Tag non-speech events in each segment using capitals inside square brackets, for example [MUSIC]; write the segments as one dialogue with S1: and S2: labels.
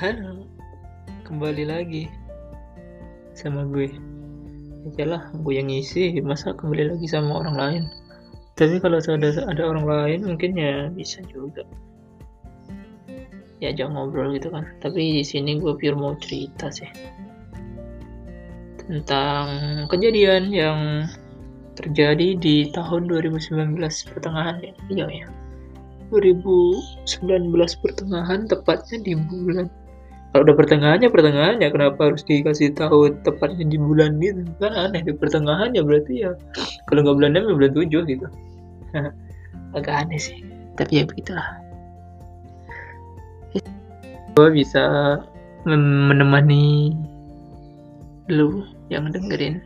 S1: mudah-mudahan kembali lagi sama gue. Aja lah gue yang ngisi. Masa kembali lagi sama orang lain? Tapi kalau ada ada orang lain mungkin ya bisa juga. Ya jangan ngobrol gitu kan. Tapi di sini gue pure mau cerita sih. Tentang kejadian yang terjadi di tahun 2019 pertengahan ya. Iya ya 2019 pertengahan tepatnya di bulan kalau udah pertengahannya pertengahannya. Kenapa harus dikasih tahu tepatnya di bulan gitu kan aneh di pertengahannya berarti ya. Kalau nggak bulan 6 ya bulan 7 gitu. [LAUGHS] Agak aneh sih. Tapi ya begitulah. Gue bisa menemani lu yang dengerin.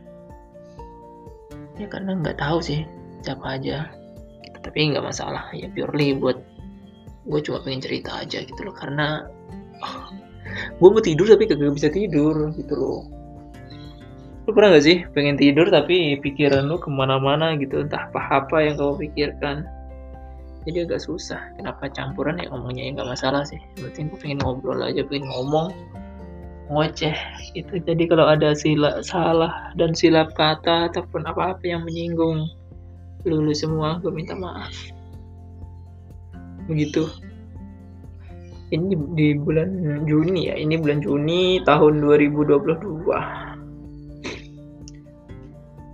S1: Ya karena nggak tahu sih siapa aja. Tapi nggak masalah. Ya purely buat gue cuma pengen cerita aja gitu loh. Karena gue mau tidur tapi kagak bisa tidur gitu loh. Lu pernah gak sih pengen tidur tapi pikiran lu ke mana-mana gitu? Entah apa-apa yang kau pikirkan. Jadi agak susah. Kenapa campuran ya ngomongnya ya nggak masalah sih. Yang penting gue pengen ngobrol aja pengen ngomong ngoceh. Itu jadi kalau ada sila salah dan silap kata ataupun apa-apa yang menyinggung lulu semua gue minta maaf. Begitu ini di, di bulan Juni ya ini bulan Juni tahun 2022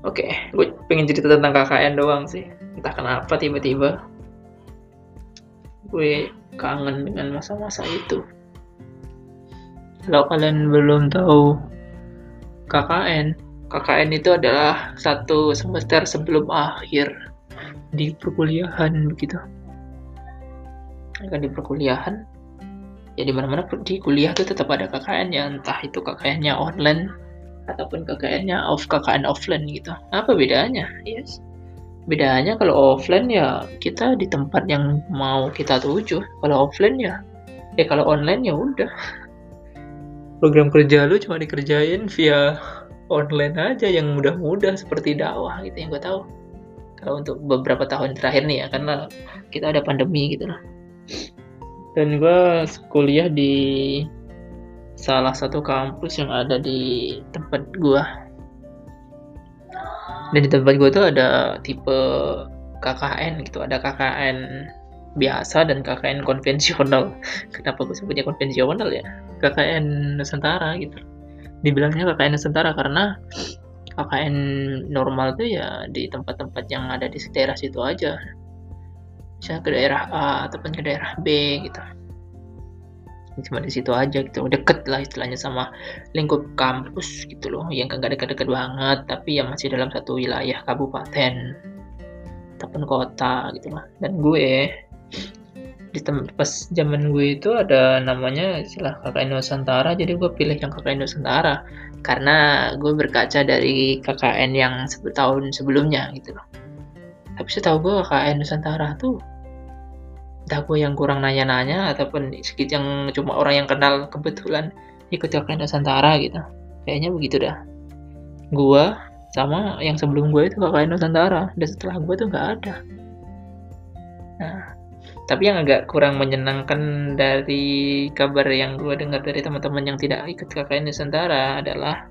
S1: oke gue pengen cerita tentang KKN doang sih. Entah kenapa tiba-tiba gue kangen dengan masa-masa itu. Kalau kalian belum tahu KKN KKN itu adalah satu semester sebelum akhir di perkuliahan begitu. Kan di perkuliahan ya di mana-mana di kuliah itu tetap ada KKN ya entah itu KKN-nya online ataupun KKN-nya off KKN offline gitu. Apa bedanya? Yes. Bedanya kalau offline ya kita di tempat yang mau kita tuju. Kalau offline ya ya kalau online ya udah. Program kerja lu cuma dikerjain via online aja yang mudah-mudah seperti dakwah gitu yang gue tahu kalau untuk beberapa tahun terakhir nih ya karena kita ada pandemi gitu loh dan gue kuliah di salah satu kampus yang ada di tempat gue dan di tempat gue tuh ada tipe KKN gitu. Ada KKN biasa dan KKN konvensional. [LAUGHS] Kenapa gue sebutnya konvensional ya? KKN Nusantara gitu. Dibilangnya KKN Nusantara karena KKN normal tuh ya di tempat-tempat yang ada di daerah situ aja misalnya ke daerah A ataupun ke daerah B gitu. Cuma di situ aja gitu deket lah istilahnya sama lingkup kampus gitu loh yang gak deket-deket banget tapi yang masih dalam satu wilayah kabupaten ataupun kota gitu lah. Dan gue di pas zaman gue itu ada namanya istilah KKN Nusantara jadi gue pilih yang KKN Nusantara karena gue berkaca dari KKN yang tahun sebelumnya gitu loh. Tapi setahu gue KKN Nusantara tuh entah gue yang kurang nanya-nanya ataupun sedikit yang cuma orang yang kenal kebetulan ikut KKN Nusantara gitu. Kayaknya begitu dah. Gue sama yang sebelum gue itu KKN Nusantara dan setelah gue tuh nggak ada. Nah tapi yang agak kurang menyenangkan dari kabar yang gue dengar dari teman-teman yang tidak ikut KKN Nusantara adalah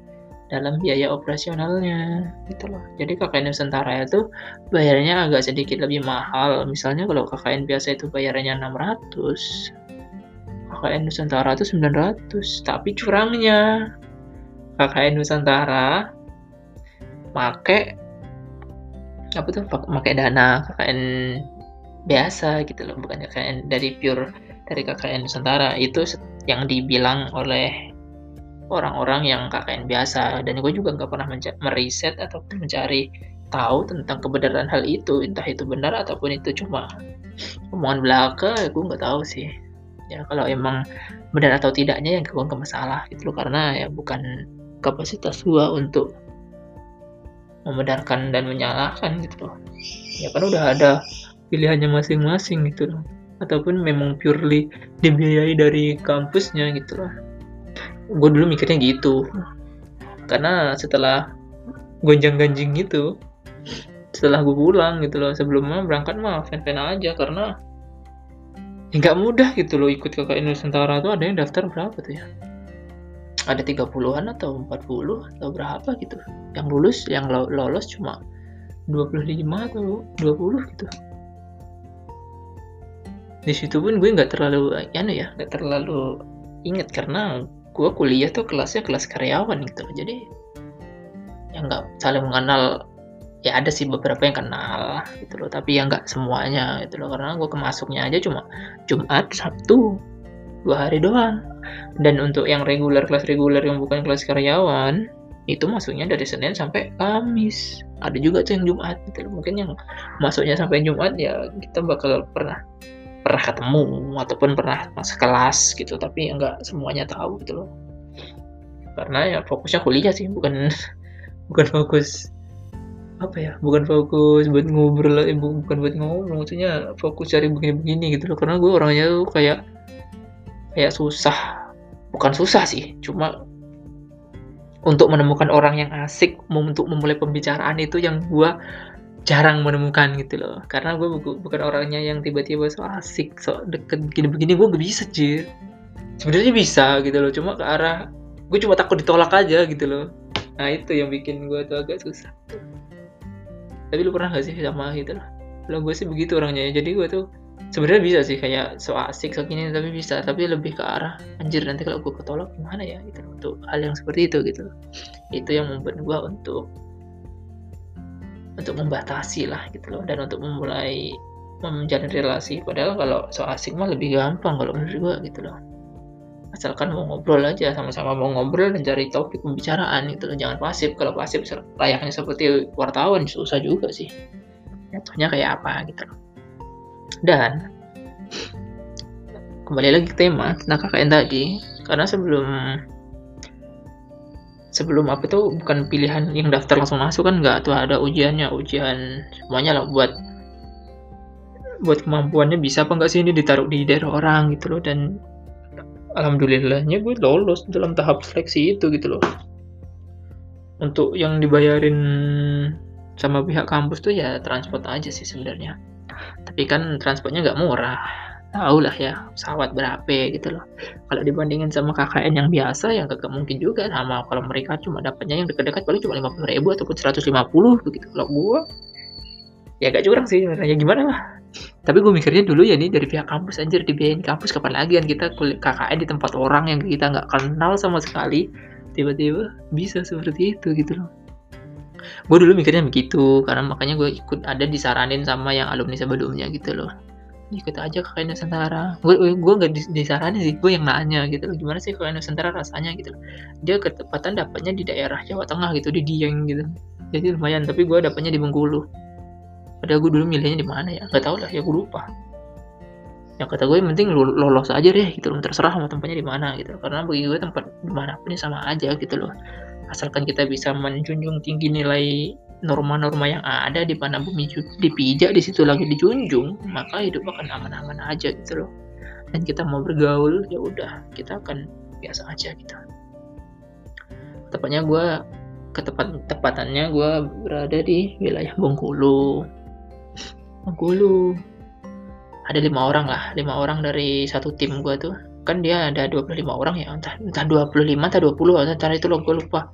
S1: dalam biaya operasionalnya gitu loh. Jadi KKN Nusantara itu bayarnya agak sedikit lebih mahal. Misalnya kalau KKN biasa itu bayarnya 600, KKN Nusantara itu 900. Tapi curangnya KKN Nusantara make apa tuh pakai dana KKN biasa gitu loh bukan KKN dari pure dari KKN Nusantara itu yang dibilang oleh orang-orang yang KKN biasa. Dan gue juga nggak pernah meriset ataupun mencari tahu tentang kebenaran hal itu. Entah itu benar ataupun itu cuma omongan belaka ya gue nggak tahu sih. Ya kalau emang benar atau tidaknya yang gue nggak masalah gitu loh. Karena ya bukan kapasitas gue untuk membenarkan dan menyalahkan gitu loh. Ya kan udah ada pilihannya masing-masing gitu loh. Ataupun memang purely dibiayai dari kampusnya gitu loh gue dulu mikirnya gitu. Karena setelah gonjang-ganjing gitu setelah gue pulang gitu loh sebelumnya berangkat mah fan-fan aja karena ya nggak mudah gitu loh ikut KKN Nusantara tuh ada yang daftar berapa tuh ya? Ada 30-an atau 40 atau berapa gitu. Yang lulus yang lolos cuma 25 atau 20 gitu. Di situ pun gue nggak terlalu ya ya nggak terlalu inget karena gue kuliah tuh kelasnya kelas karyawan gitu. Jadi yang nggak saling mengenal. Ya ada sih beberapa yang kenal gitu loh tapi ya nggak semuanya gitu loh. Karena gue kemasuknya aja cuma Jumat Sabtu dua hari doang. Dan untuk yang reguler kelas reguler yang bukan kelas karyawan itu masuknya dari Senin sampai Kamis. Ada juga tuh yang Jumat gitu loh. Mungkin yang masuknya sampai Jumat ya kita bakal pernah pernah ketemu ataupun pernah masuk kelas gitu tapi nggak semuanya tahu gitu loh. Karena ya fokusnya kuliah sih bukan [LAUGHS] bukan fokus apa ya bukan fokus buat ngobrol eh, bukan buat ngomong maksudnya fokus cari begini-begini gitu loh. Karena gue orangnya tuh kayak kayak susah bukan susah sih cuma untuk menemukan orang yang asik untuk memulai pembicaraan itu yang gue jarang menemukan gitu loh. Karena gue bukan orangnya yang tiba-tiba so asik so deket begini-begini gue gak bisa jir sebenarnya bisa gitu loh cuma ke arah gue cuma takut ditolak aja gitu loh. Nah itu yang bikin gue tuh agak susah. Tapi lu pernah gak sih sama gitu loh lo gue sih begitu orangnya. Jadi gue tuh sebenarnya bisa sih kayak so asik so gini tapi bisa. Tapi lebih ke arah anjir nanti kalau gue ketolak gimana ya? Gitu untuk hal yang seperti itu gitu. Itu yang membuat gue untuk untuk membatasi lah gitu loh. Dan untuk memulai menjalin relasi. Padahal kalau so asik mah lebih gampang kalau menurut gue gitu loh. Asalkan mau ngobrol aja sama-sama mau ngobrol dan cari topik pembicaraan itu jangan pasif. Kalau pasif layaknya seperti wartawan susah juga sih. Jatuhnya kayak apa gitu dan kembali lagi ke tema tentang KKN tadi. Karena sebelum sebelum apa tuh bukan pilihan yang daftar langsung masuk kan nggak tuh ada ujiannya ujian semuanya lah buat buat kemampuannya bisa apa nggak sih ini ditaruh di daerah orang gitu loh. Dan alhamdulillahnya gue lolos dalam tahap seleksi itu gitu loh. Untuk yang dibayarin sama pihak kampus tuh ya transport aja sih sebenarnya. Tapi kan transportnya nggak murah tahu lah ya pesawat berapa gitu loh. Kalau dibandingin sama KKN yang biasa ya gak mungkin juga. Sama kalau mereka cuma dapatnya yang dekat-dekat paling cuma lima puluh ribu ataupun seratus lima puluh begitu. Kalau gue ya gak curang sih ya gimana lah tapi gue mikirnya dulu ya nih dari pihak kampus anjir dibiayain kampus kapan lagi kan kita KKN di tempat orang yang kita nggak kenal sama sekali tiba-tiba bisa seperti itu gitu loh. Gue dulu mikirnya begitu karena makanya gue ikut ada disaranin sama yang alumni sebelumnya gitu loh ikut aja KKN Nusantara. Gue gue gak disaranin sih gue yang nanya gitu gimana sih KKN Nusantara rasanya gitu dia ketepatan dapatnya di daerah Jawa Tengah gitu di Dieng gitu. Jadi lumayan tapi gue dapatnya di Bengkulu. Padahal gue dulu milihnya di mana ya? Nggak tahu lah ya gue lupa. Yang kata gue yang penting lolos aja deh gitu loh. Terserah sama tempatnya di mana gitu loh. karena bagi gue tempat di mana pun sama aja gitu loh. Asalkan kita bisa menjunjung tinggi nilai norma-norma yang ada di mana bumi dipijak di situ lagi dijunjung maka hidup akan aman-aman aja gitu loh. Dan kita mau bergaul ya udah kita akan biasa aja gitu. Tepatnya gue ketepat tepatannya gue berada di wilayah Bengkulu. Bengkulu. Ada lima orang lah lima orang dari satu tim gue tuh. Kan dia ada 25 orang ya entah entah 25 entah 20 entah itu loh gue lupa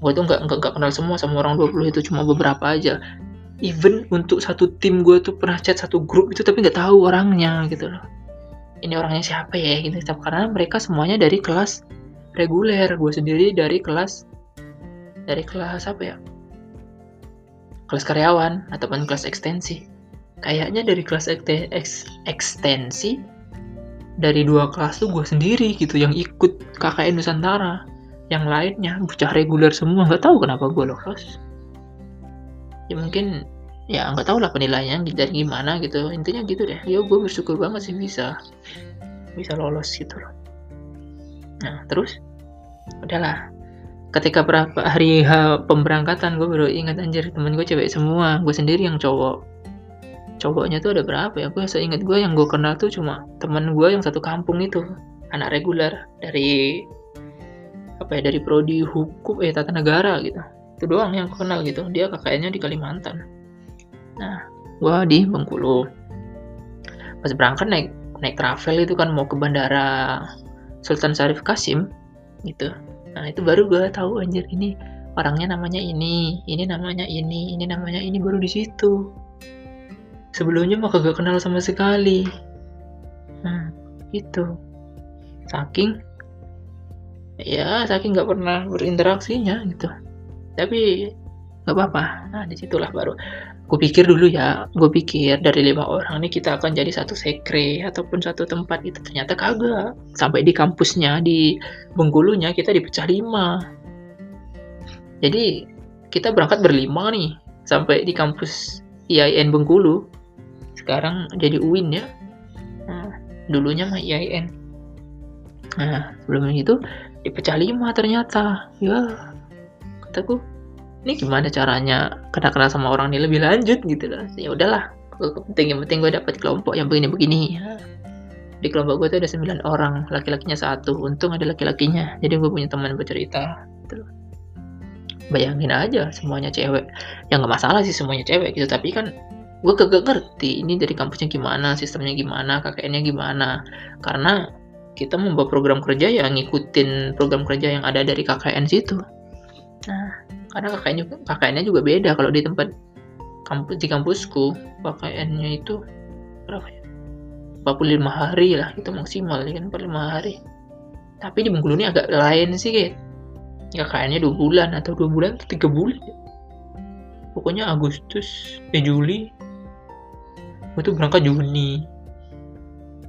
S1: gue tuh nggak nggak kenal semua sama orang 20 itu cuma beberapa aja. Even untuk satu tim gue tuh pernah chat satu grup itu tapi nggak tahu orangnya gitu loh. Ini orangnya siapa ya gitu. Karena mereka semuanya dari kelas reguler. Gue sendiri dari kelas dari kelas apa ya? Kelas karyawan ataupun kelas ekstensi. Kayaknya dari kelas ekstensi dari dua kelas tuh gue sendiri gitu yang ikut KKN Nusantara yang lainnya bocah reguler semua. Nggak tahu kenapa gue lolos. Ya mungkin ya nggak tahu lah penilaiannya dari gimana gitu. Intinya gitu deh. Ya gue bersyukur banget sih bisa bisa lolos gitu loh. Nah terus? Udahlah. Ketika berapa hari pemberangkatan gue baru ingat anjir temen gue cewek semua. Gue sendiri yang cowok. Cowoknya tuh ada berapa ya? Gue seingat gue yang gue kenal tuh cuma temen gue yang satu kampung itu. Anak reguler dari apa ya dari prodi hukum eh tata negara gitu. Itu doang yang kenal gitu. Dia kakaknya di Kalimantan. Nah gue di Bengkulu. Pas berangkat naik naik travel itu kan mau ke bandara Sultan Syarif Kasim gitu. Nah itu baru gue tahu anjir ini orangnya namanya ini ini namanya ini ini namanya ini baru di situ. Sebelumnya mah kagak kenal sama sekali. Nah gitu. Saking ya saking nggak pernah berinteraksinya gitu. Tapi nggak apa-apa. Nah di situlah baru. Gue pikir dulu ya gue pikir dari lima orang ini kita akan jadi satu sekre ataupun satu tempat itu ternyata kagak. Sampai di kampusnya di Bengkulunya kita dipecah lima. Jadi kita berangkat berlima nih sampai di kampus IAIN Bengkulu. Sekarang jadi UIN ya. Nah, dulunya mah IAIN nah sebelum itu dipecah lima ternyata. Ya. Kataku ini gimana caranya kenal kenal sama orang ini lebih lanjut gitu loh. Ya udahlah penting yang penting gue dapet kelompok yang begini begini ya. di kelompok gue tuh ada 9 orang laki-lakinya satu untung ada laki-lakinya. Jadi gue punya teman bercerita gitu loh. bayangin aja semuanya cewek. Ya nggak masalah sih semuanya cewek gitu tapi kan gue kagak ngerti ini dari kampusnya gimana sistemnya gimana KKN-nya gimana. Karena kita membawa program kerja ya ngikutin program kerja yang ada dari KKN situ. Nah karena kakaknya kakaknya juga beda. Kalau di tempat kampus di kampusku pakaiannya itu berapa ya? 45 hari lah itu maksimal ya kan? 45 hari. Tapi di Bengkulu ini agak lain sih kayak ya kayaknya dua bulan atau dua bulan atau tiga bulan. Ya. pokoknya Agustus eh Juli. Itu berangkat Juni.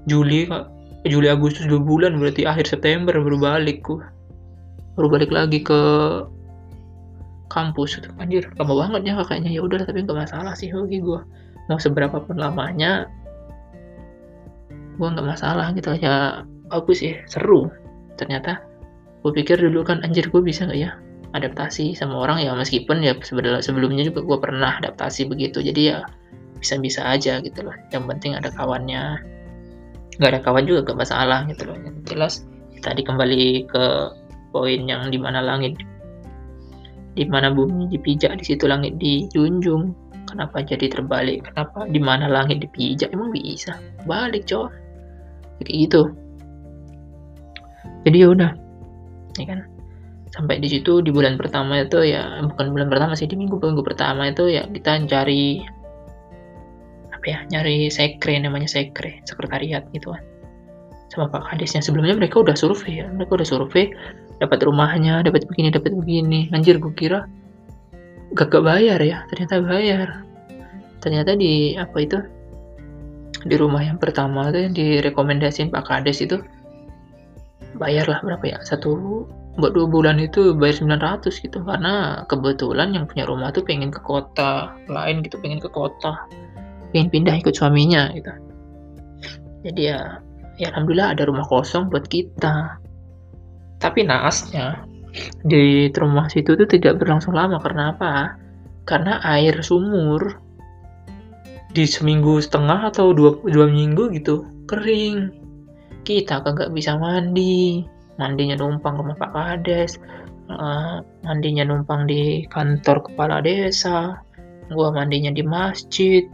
S1: Juli kak Juli Agustus dua bulan berarti akhir September baru balik ku baru balik lagi ke kampus anjir. Lama banget ya kakaknya. Ya udah tapi nggak masalah sih bagi gue mau seberapa pun lamanya gue nggak masalah gitu. Ya bagus sih. Seru. Ternyata gue pikir dulu kan anjir gue bisa nggak ya adaptasi sama orang? Ya meskipun ya sebelumnya juga gue pernah adaptasi begitu. Jadi ya bisa-bisa aja gitu loh. Yang penting ada kawannya nggak ada kawan juga gak masalah gitu loh. Yang jelas tadi kembali ke poin yang di mana langit di mana bumi dipijak di situ langit dijunjung. Kenapa jadi terbalik? Kenapa di mana langit dipijak? Emang bisa? Balik cowok kayak gitu. Jadi ya udah ya kan? Sampai di situ di bulan pertama itu ya bukan bulan pertama sih di minggu minggu pertama itu ya kita cari apa ya nyari sekre namanya sekre sekretariat gitu kan. Sama Pak Kadesnya sebelumnya mereka udah survei ya. Mereka udah survei dapat rumahnya dapat begini dapat begini. Anjir gue kira gak, gak bayar ya ternyata bayar. Ternyata di apa itu di rumah yang pertama tuh yang direkomendasiin Pak Kades itu bayar lah berapa ya? Satu buat dua bulan itu bayar 900 gitu. Karena kebetulan yang punya rumah tuh pengen ke kota lain gitu pengen ke kota pengen pindah ikut suaminya gitu jadi ya ya alhamdulillah ada rumah kosong buat kita tapi naasnya di rumah situ tuh tidak berlangsung lama karena apa? Karena air sumur di seminggu setengah atau dua, dua minggu gitu kering. Kita kagak bisa mandi, mandinya numpang rumah Pak Kades, uh, mandinya numpang di kantor kepala desa, gua mandinya di masjid.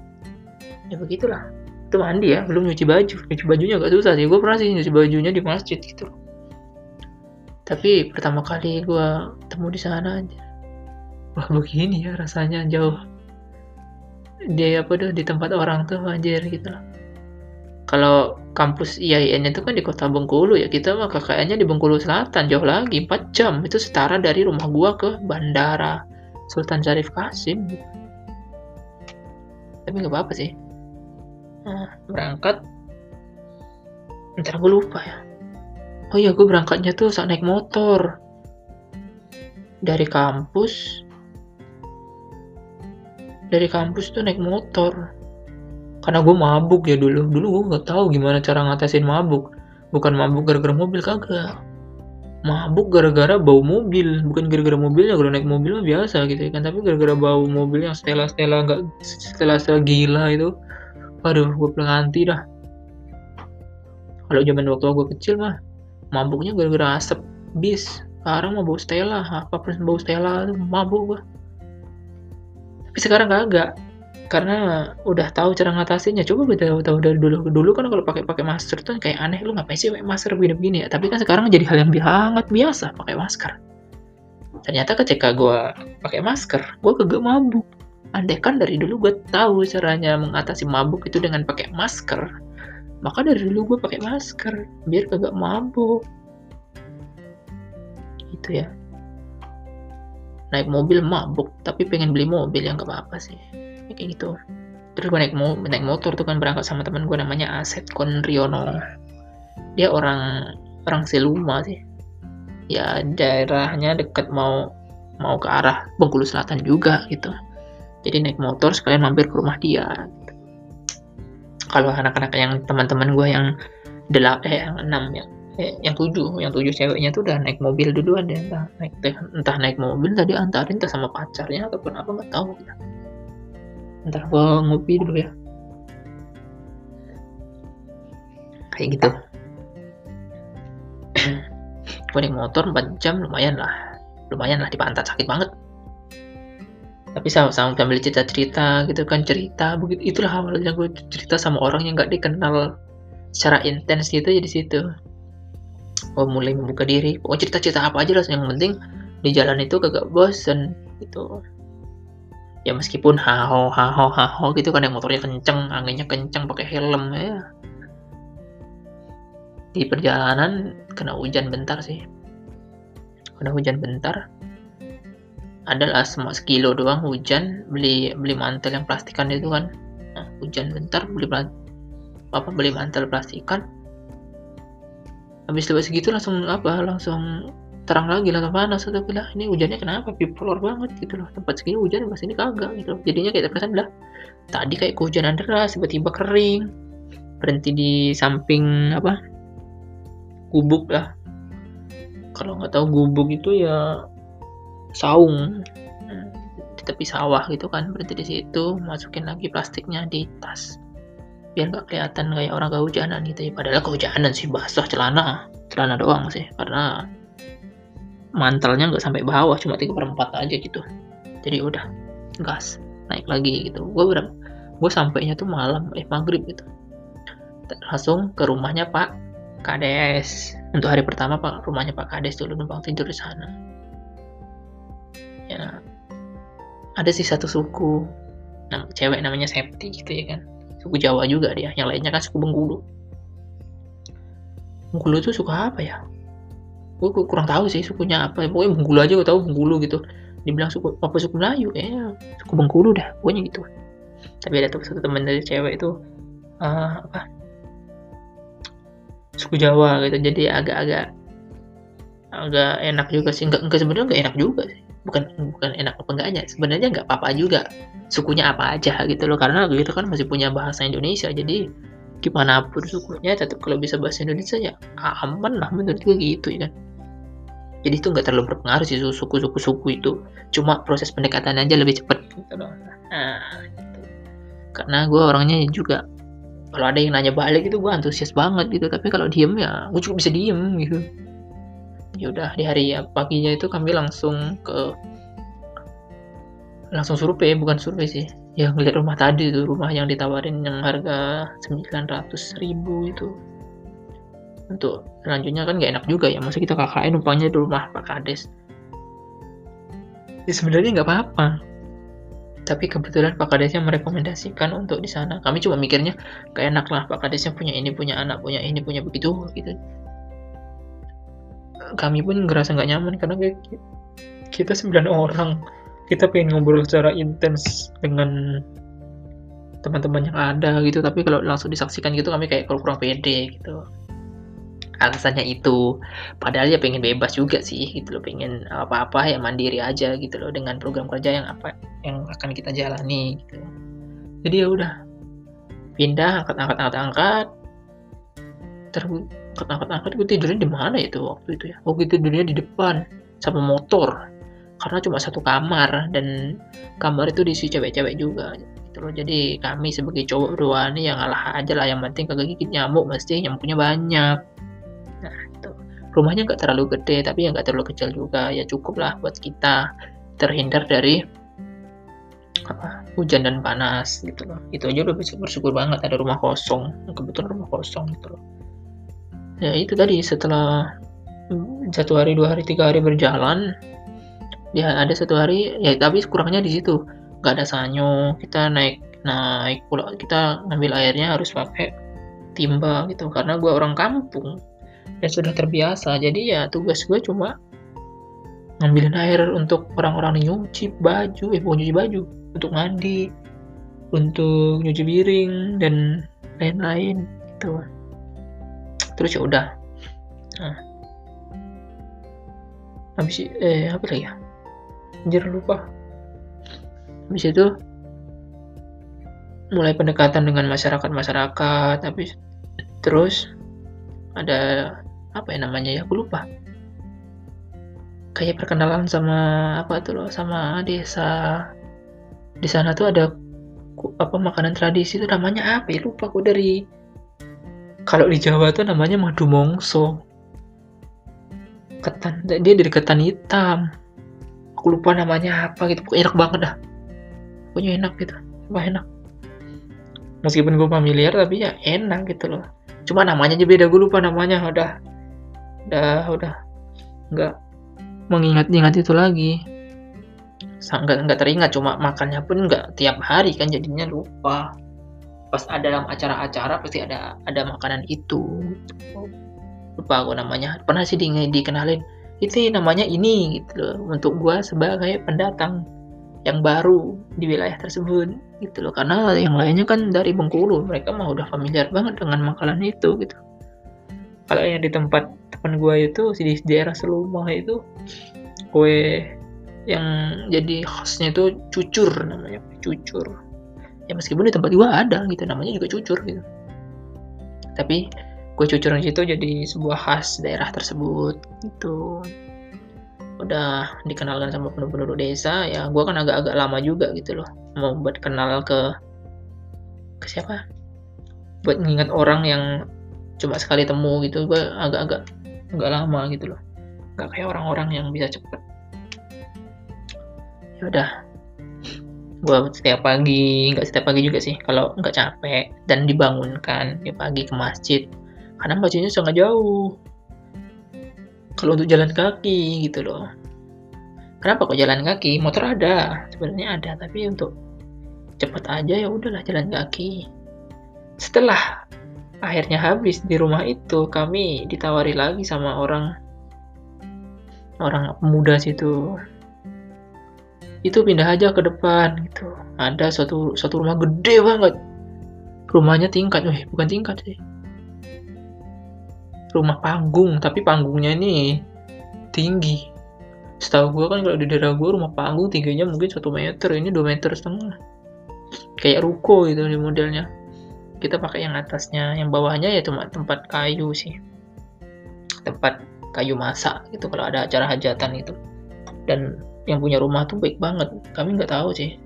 S1: Ya begitulah. Itu mandi ya, belum nyuci baju. Nyuci bajunya gak susah sih. Gue pernah sih nyuci bajunya di masjid gitu. Tapi pertama kali gue temu di sana aja. Wah begini ya rasanya jauh. Dia apa tuh di tempat orang tuh anjir gitu loh kalau kampus IAIN itu kan di kota Bengkulu ya. Kita mah kakaknya di Bengkulu Selatan jauh lagi 4 jam. Itu setara dari rumah gua ke bandara Sultan Syarif Kasim tapi nggak apa-apa sih nah, berangkat ntar gue lupa ya. Oh iya gue berangkatnya tuh saat naik motor. Dari kampus dari kampus tuh naik motor. Karena gue mabuk ya dulu. Dulu gue nggak tahu gimana cara ngatasin mabuk. Bukan mabuk gara-gara mobil kagak. Mabuk gara-gara bau mobil. Bukan gara-gara mobilnya kalau naik mobil mah biasa gitu kan. Tapi gara-gara bau mobil yang stela-stela nggak stela-stela gila itu aduh gue pelanganti dah. Kalau zaman waktu gue kecil mah mabuknya gara-gara asap bis. Sekarang mau bau Stella apa pun bau Stella tuh mabuk gua. Tapi sekarang kagak. Karena udah tahu cara ngatasinnya. Coba gue tahu tahu dari dulu. Dulu kan kalau pakai pakai masker tuh kayak aneh. Lu ngapain sih pakai masker begini begini ya? Tapi kan sekarang jadi hal yang sangat biasa pakai masker. Ternyata ketika gue pakai masker gue kagak mabuk andai kan dari dulu gue tahu caranya mengatasi mabuk itu dengan pakai masker. Maka dari dulu gue pakai masker biar kagak mabuk. Gitu ya. Naik mobil mabuk tapi pengen beli mobil yang gak apa-apa sih. Ya, kayak gitu. Terus gue naik, mo naik motor tuh kan berangkat sama teman gue namanya Aset Konriono. Dia orang orang Seluma sih. Ya daerahnya dekat mau mau ke arah Bengkulu Selatan juga gitu jadi naik motor sekalian mampir ke rumah dia. Kalau anak-anak yang teman-teman gue yang delapan eh yang enam yang eh, yang tujuh yang tujuh ceweknya tuh udah naik mobil duluan deh entah naik entah naik mobil tadi antarin entah sama pacarnya ataupun apa nggak tahu. Gitu ntar gua ngopi dulu ya. Kayak gitu. [CLEARS THROAT] Gue naik motor 4 jam lumayan lah. Lumayan lah di pantat sakit banget tapi sama sama sambil cerita cerita gitu kan cerita begitu. Itulah awalnya gue cerita sama orang yang nggak dikenal secara intens gitu ya di situ. Gue mulai membuka diri. Pokoknya cerita cerita apa aja lah yang penting di jalan itu kagak bosen gitu. Ya meskipun haho haho haho gitu kan yang motornya kenceng anginnya kenceng pakai helm ya. Di perjalanan kena hujan bentar sih. Kena hujan bentar adalah semua sekilo doang hujan beli beli mantel yang plastikan itu kan. Nah, hujan bentar beli apa beli mantel plastikan habis lewat segitu langsung apa langsung terang lagi lah panas atau bilang ini hujannya kenapa? Bipolar banget gitu loh. Tempat segini hujan pas ini kagak gitu. Loh. jadinya kayak terkesan lah. Tadi kayak kehujanan deras tiba-tiba kering. Berhenti di samping apa gubuk lah. Kalau nggak tahu gubuk itu ya saung. Di tepi sawah gitu kan berhenti di situ masukin lagi plastiknya di tas. Biar nggak kelihatan kayak orang kehujanan gitu ya. Padahal kehujanan sih basah celana. Celana doang sih karena mantelnya nggak sampai bawah cuma tiga perempat aja gitu. Jadi udah gas naik lagi gitu. Gue berapa gue sampainya tuh malam eh maghrib gitu. Langsung ke rumahnya pak kades. Untuk hari pertama pak rumahnya pak kades dulu numpang tidur di sana ya. Ada sih satu suku nah, cewek namanya Septi gitu ya kan. Suku Jawa juga dia yang lainnya kan suku Bengkulu. Bengkulu tuh suka apa ya? Gue kurang tahu sih sukunya apa. Pokoknya Bengkulu aja gue tahu Bengkulu gitu. Dibilang suku apa suku Melayu? Kayaknya suku Bengkulu dah pokoknya gitu. Tapi ada tuh satu teman dari cewek itu uh, apa? Suku Jawa gitu. Jadi agak-agak agak enak juga sih. Enggak enggak sebenarnya enggak enak juga sih bukan bukan enak apa enggaknya. Sebenarnya enggak apa-apa juga. Sukunya apa aja gitu loh. Karena gitu kan masih punya bahasa Indonesia jadi gimana pun sukunya tetap kalau bisa bahasa Indonesia ya aman lah menurut gue gitu ya kan. Jadi itu nggak terlalu berpengaruh sih suku-suku suku itu. Cuma proses pendekatan aja lebih cepat gitu loh. Nah gitu. karena gue orangnya juga kalau ada yang nanya balik itu gue antusias banget gitu. Tapi kalau diem ya gue cukup bisa diem gitu ya udah di hari ya, paginya itu kami langsung ke langsung survei bukan survei sih. Ya ngeliat rumah tadi tuh rumah yang ditawarin yang harga 900 ribu itu. Untuk selanjutnya kan gak enak juga ya masa kita KKN numpangnya di rumah Pak Kades. Ya sebenarnya nggak apa-apa. Tapi kebetulan Pak Kadesnya merekomendasikan untuk di sana. Kami cuma mikirnya gak enak lah Pak Kadesnya punya ini punya anak punya ini punya begitu gitu kami pun ngerasa nggak nyaman karena kita sembilan orang. Kita pengen ngobrol secara intens dengan teman-teman yang ada gitu. Tapi kalau langsung disaksikan gitu kami kayak kalau kurang pede gitu. Alasannya itu. Padahal ya pengen bebas juga sih gitu loh. Pengen apa-apa ya mandiri aja gitu loh dengan program kerja yang apa yang akan kita jalani gitu. Jadi ya udah. Pindah angkat angkat angkat angkat terangkat angkat gue tidurnya di mana itu waktu itu ya? Waktu itu tidurnya di depan sama motor. Karena cuma satu kamar dan kamar itu diisi cewek-cewek juga gitu loh. Jadi kami sebagai cowok berdua nih yang alah aja lah. Yang penting kagak gigit nyamuk mesti nyamuknya banyak. Nah itu rumahnya nggak terlalu gede tapi yang nggak terlalu kecil juga. Ya cukup lah buat kita terhindar dari apa hujan dan panas gitu loh. Itu aja udah bersyukur banget ada rumah kosong. Kebetulan rumah kosong gitu loh ya itu tadi setelah satu hari dua hari tiga hari berjalan ya ada satu hari ya tapi kurangnya di situ. Nggak ada sanyo kita naik naik pulau kita ngambil airnya harus pakai timba gitu karena gue orang kampung dan sudah terbiasa. Jadi ya tugas gue cuma ngambilin air untuk orang-orang nyuci baju eh bukan nyuci baju untuk mandi untuk nyuci piring dan lain-lain gitu terus ya udah. Nah. Habis eh apa lagi ya? Anjir lupa. Habis itu mulai pendekatan dengan masyarakat masyarakat tapi terus ada apa ya namanya ya aku lupa. Kayak perkenalan sama apa tuh loh sama desa. Di sana tuh ada apa makanan tradisi itu namanya apa ya? Lupa aku dari kalau di Jawa tuh namanya madu mongso. Ketan. Dia dari ketan hitam. Aku lupa namanya apa gitu. Pokoknya enak banget dah. Pokoknya enak gitu. Wah enak. Meskipun gue familiar tapi ya enak gitu loh. Cuma namanya aja beda. Gue lupa namanya. Udah. Udah udah. Nggak mengingat-ingat itu lagi. Nggak nggak teringat. Cuma makannya pun nggak tiap hari kan jadinya lupa pas ada dalam acara-acara pasti ada ada makanan itu. Lupa aku namanya. Pernah sih di, dikenalin itu namanya ini gitu loh. Untuk gua sebagai pendatang yang baru di wilayah tersebut gitu loh. Karena yang lainnya kan dari Bengkulu mereka mah udah familiar banget dengan makanan itu gitu. Kalau yang di tempat teman gua itu di daerah Selumah itu kue yang jadi khasnya itu cucur namanya cucur ya meskipun di tempat gua ada gitu namanya juga cucur gitu. Tapi kue cucur itu jadi sebuah khas daerah tersebut itu udah dikenalkan sama penduduk desa ya gue kan agak-agak lama juga gitu loh mau buat kenal ke ke siapa? Buat mengingat orang yang cuma sekali temu gitu gue agak-agak nggak lama gitu loh. Nggak kayak orang-orang yang bisa cepet. Ya udah gue setiap pagi nggak setiap pagi juga sih kalau nggak capek dan dibangunkan di pagi ke masjid karena masjidnya sangat jauh. Kalau untuk jalan kaki gitu loh. Kenapa kok jalan kaki? Motor ada sebenarnya ada tapi untuk cepat aja ya udahlah jalan kaki. Setelah akhirnya habis di rumah itu kami ditawari lagi sama orang orang pemuda situ itu pindah aja ke depan gitu. Ada suatu suatu rumah gede banget. Rumahnya tingkat weh bukan tingkat sih. Rumah panggung tapi panggungnya ini tinggi. Setahu gue kan kalau di daerah gue rumah panggung tingginya mungkin satu meter ini dua meter setengah. Kayak ruko gitu di modelnya. Kita pakai yang atasnya yang bawahnya ya cuma tempat kayu sih. Tempat kayu masak gitu kalau ada acara hajatan itu dan yang punya rumah tuh baik banget. Kami nggak tahu sih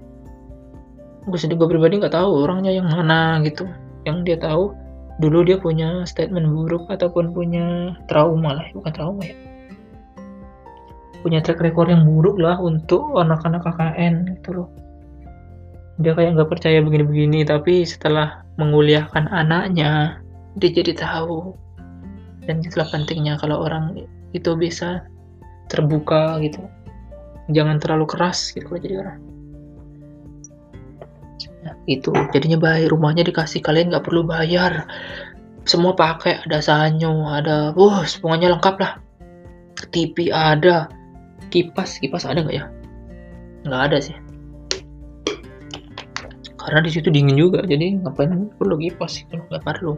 S1: gue sendiri gue pribadi nggak tahu orangnya yang mana gitu. Yang dia tahu dulu dia punya statement buruk ataupun punya trauma lah. Bukan trauma ya. Punya track record yang buruk lah untuk anak-anak KKN gitu loh. Dia kayak nggak percaya begini-begini tapi setelah menguliahkan anaknya dia jadi tahu. Dan itulah pentingnya kalau orang itu bisa terbuka gitu jangan terlalu keras gitu kalau jadi orang. Nah, itu. Jadinya baik rumahnya dikasih. Kalian nggak perlu bayar. Semua pakai. Ada sanyo ada wah semuanya lengkap lah. TV ada. Kipas kipas ada nggak ya? Nggak ada sih. Karena di situ dingin juga. Jadi ngapain perlu kipas itu nggak perlu.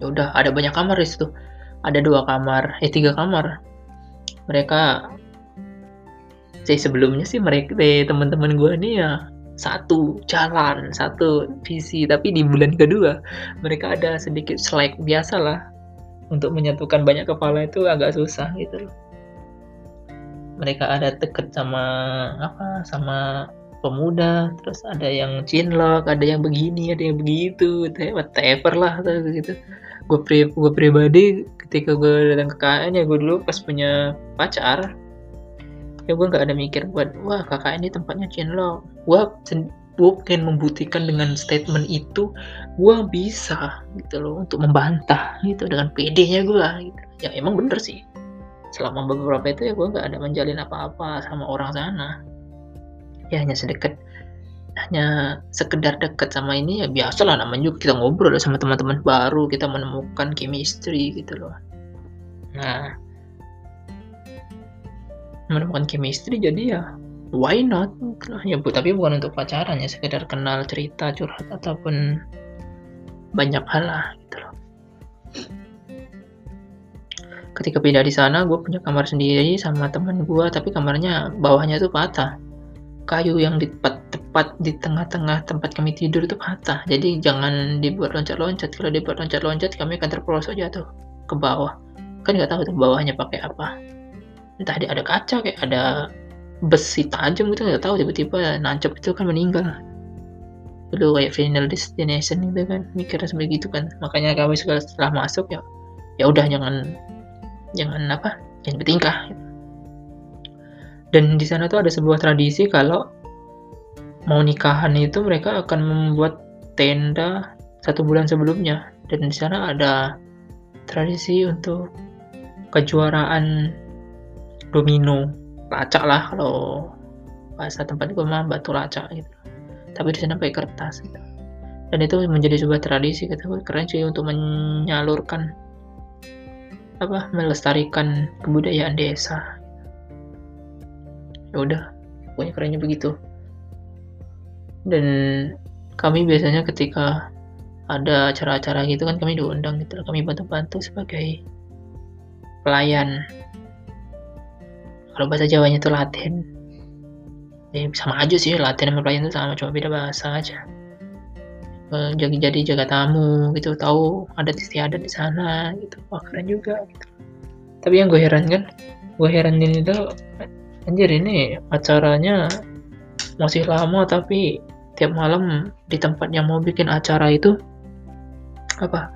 S1: Ya udah ada banyak kamar di situ. Ada dua kamar. Eh tiga kamar. Mereka sebelumnya sih mereka teman-teman gue nih ya satu jalan, satu visi, tapi di bulan kedua mereka ada sedikit slack biasa lah. Untuk menyatukan banyak kepala itu agak susah gitu loh. Mereka ada deket sama apa sama pemuda, terus ada yang cinlok, ada yang begini, ada yang begitu, whatever lah gitu. Gue pri gue pribadi ketika gue datang ke KN ya gue dulu pas punya pacar ya gue nggak ada mikir buat wah kakak ini tempatnya cinlok gue gue pengen membuktikan dengan statement itu gue bisa gitu loh untuk membantah gitu dengan PD-nya gue gitu. ya emang bener sih. Selama beberapa itu ya gue nggak ada menjalin apa-apa sama orang sana. Ya hanya sedekat hanya sekedar dekat sama ini ya biasa lah namanya juga kita ngobrol sama teman-teman baru kita menemukan chemistry gitu loh. Nah menemukan chemistry jadi ya why not? Ya bu tapi bukan untuk pacaran ya sekedar kenal cerita curhat ataupun banyak hal lah gitu loh. Ketika pindah di sana gue punya kamar sendiri sama teman gue tapi kamarnya bawahnya tuh patah. Kayu yang di tepat, tepat di tengah-tengah tempat kami tidur itu patah. Jadi jangan dibuat loncat-loncat kalau dibuat loncat-loncat kami akan terperosok jatuh ke bawah. Kan nggak tahu tuh bawahnya pakai apa entah ada kaca kayak ada besi tajam gitu nggak tahu tiba-tiba nancap itu kan meninggal. Dulu kayak final destination gitu kan mikirnya seperti gitu kan. Makanya kami segala setelah masuk ya ya udah jangan jangan apa jangan bertingkah. Dan di sana tuh ada sebuah tradisi kalau mau nikahan itu mereka akan membuat tenda satu bulan sebelumnya. Dan di sana ada tradisi untuk kejuaraan domino lacak lah kalau bahasa tempat gue mah batu lacak gitu. Tapi di sana pakai kertas gitu. Dan itu menjadi sebuah tradisi kata gue keren sih untuk menyalurkan apa melestarikan kebudayaan desa. Ya udah pokoknya kerennya begitu. Dan kami biasanya ketika ada acara-acara gitu kan kami diundang gitu kami bantu-bantu sebagai pelayan kalau bahasa Jawanya itu Latin. Ya sama aja sih Latin sama pelayan itu sama cuma beda bahasa aja. Eh, jadi jadi jaga tamu gitu tahu ada istiadat di sana gitu. Wah keren juga gitu. Tapi yang gue heran kan gue heran ini tuh anjir ini acaranya masih lama tapi tiap malam di tempat yang mau bikin acara itu apa?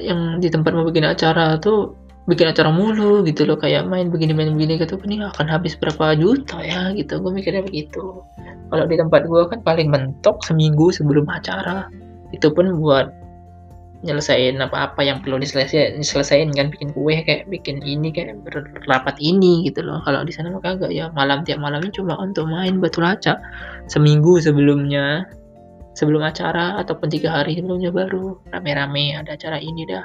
S1: Yang di tempat mau bikin acara tuh bikin acara mulu gitu loh kayak main begini main begini gitu. Ini akan habis berapa juta ya gitu. Gue mikirnya begitu. Kalau di tempat gue kan paling mentok seminggu sebelum acara. Itu pun buat nyelesain apa-apa yang perlu diselesain, diselesain kan bikin kue kayak bikin ini kayak berrapat ini gitu loh. Kalau di sana mah kagak ya malam tiap malamnya cuma untuk main batu laca seminggu sebelumnya sebelum acara ataupun tiga hari sebelumnya baru. Rame-rame ada acara ini dah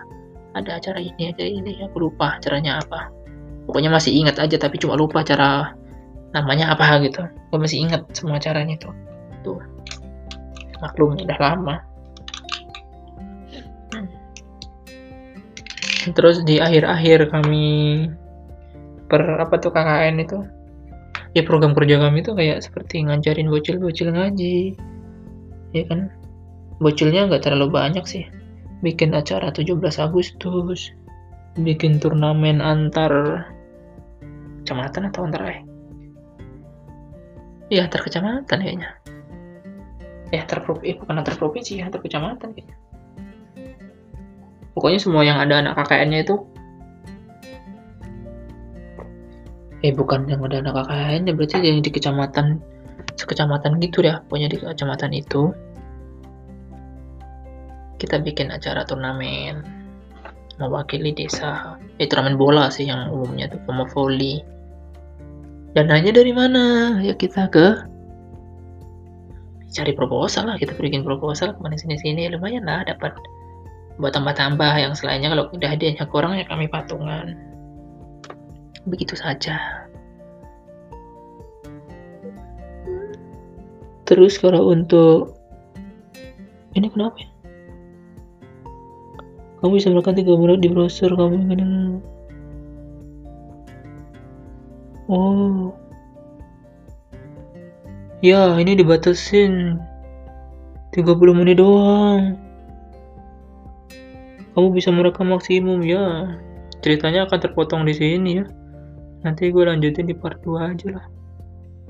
S1: ada acara ini aja ini aku lupa caranya apa. Pokoknya masih ingat aja tapi cuma lupa cara namanya apa gitu. Gue masih ingat semua caranya tuh. Tuh. Maklum udah lama. Hmm. terus di akhir-akhir kami per apa tuh KKN itu? Ya program kerja kami tuh kayak seperti ngajarin bocil-bocil ngaji. Ya kan? Bocilnya nggak terlalu banyak sih bikin acara 17 Agustus, bikin turnamen antar kecamatan atau antar eh? Ya antar kecamatan kayaknya. Eh antar provinsi, eh, bukan antar provinsi, ya antar kecamatan kayaknya. Pokoknya semua yang ada anak KKN-nya itu eh bukan yang ada anak KKN-nya berarti yang di kecamatan sekecamatan gitu ya pokoknya di kecamatan itu kita bikin acara turnamen mewakili desa. Eh turnamen bola sih yang umumnya tuh sama volley. Dan hanya dari mana? Ya kita ke cari proposal lah. Kita bikin proposal ke mana sini sini. Lumayan lah dapat buat tambah-tambah yang selainnya. Kalau udah hadiahnya kurang ya kami patungan. Begitu saja. Terus kalau untuk ini kenapa ya kamu bisa melakukan tiga menit di browser kamu ingin oh. Ya ini dibatasin. 30 menit doang. Kamu bisa merekam maksimum ya. Ceritanya akan terpotong di sini ya. Nanti gue lanjutin di part 2 aja lah.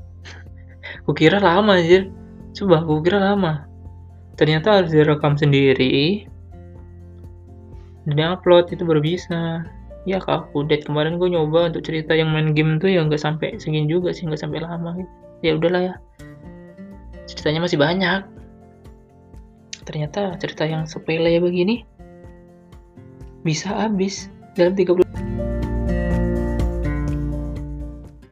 S1: [LAUGHS] Gue kira lama aja coba gue kira lama. Ternyata harus direkam sendiri dan upload itu baru bisa. Ya kak update kemarin gue nyoba untuk cerita yang main game tuh ya nggak sampai segini juga sih nggak sampai lama gitu. Ya udahlah ya. Ceritanya masih banyak. Ternyata cerita yang sepele begini bisa habis dalam 30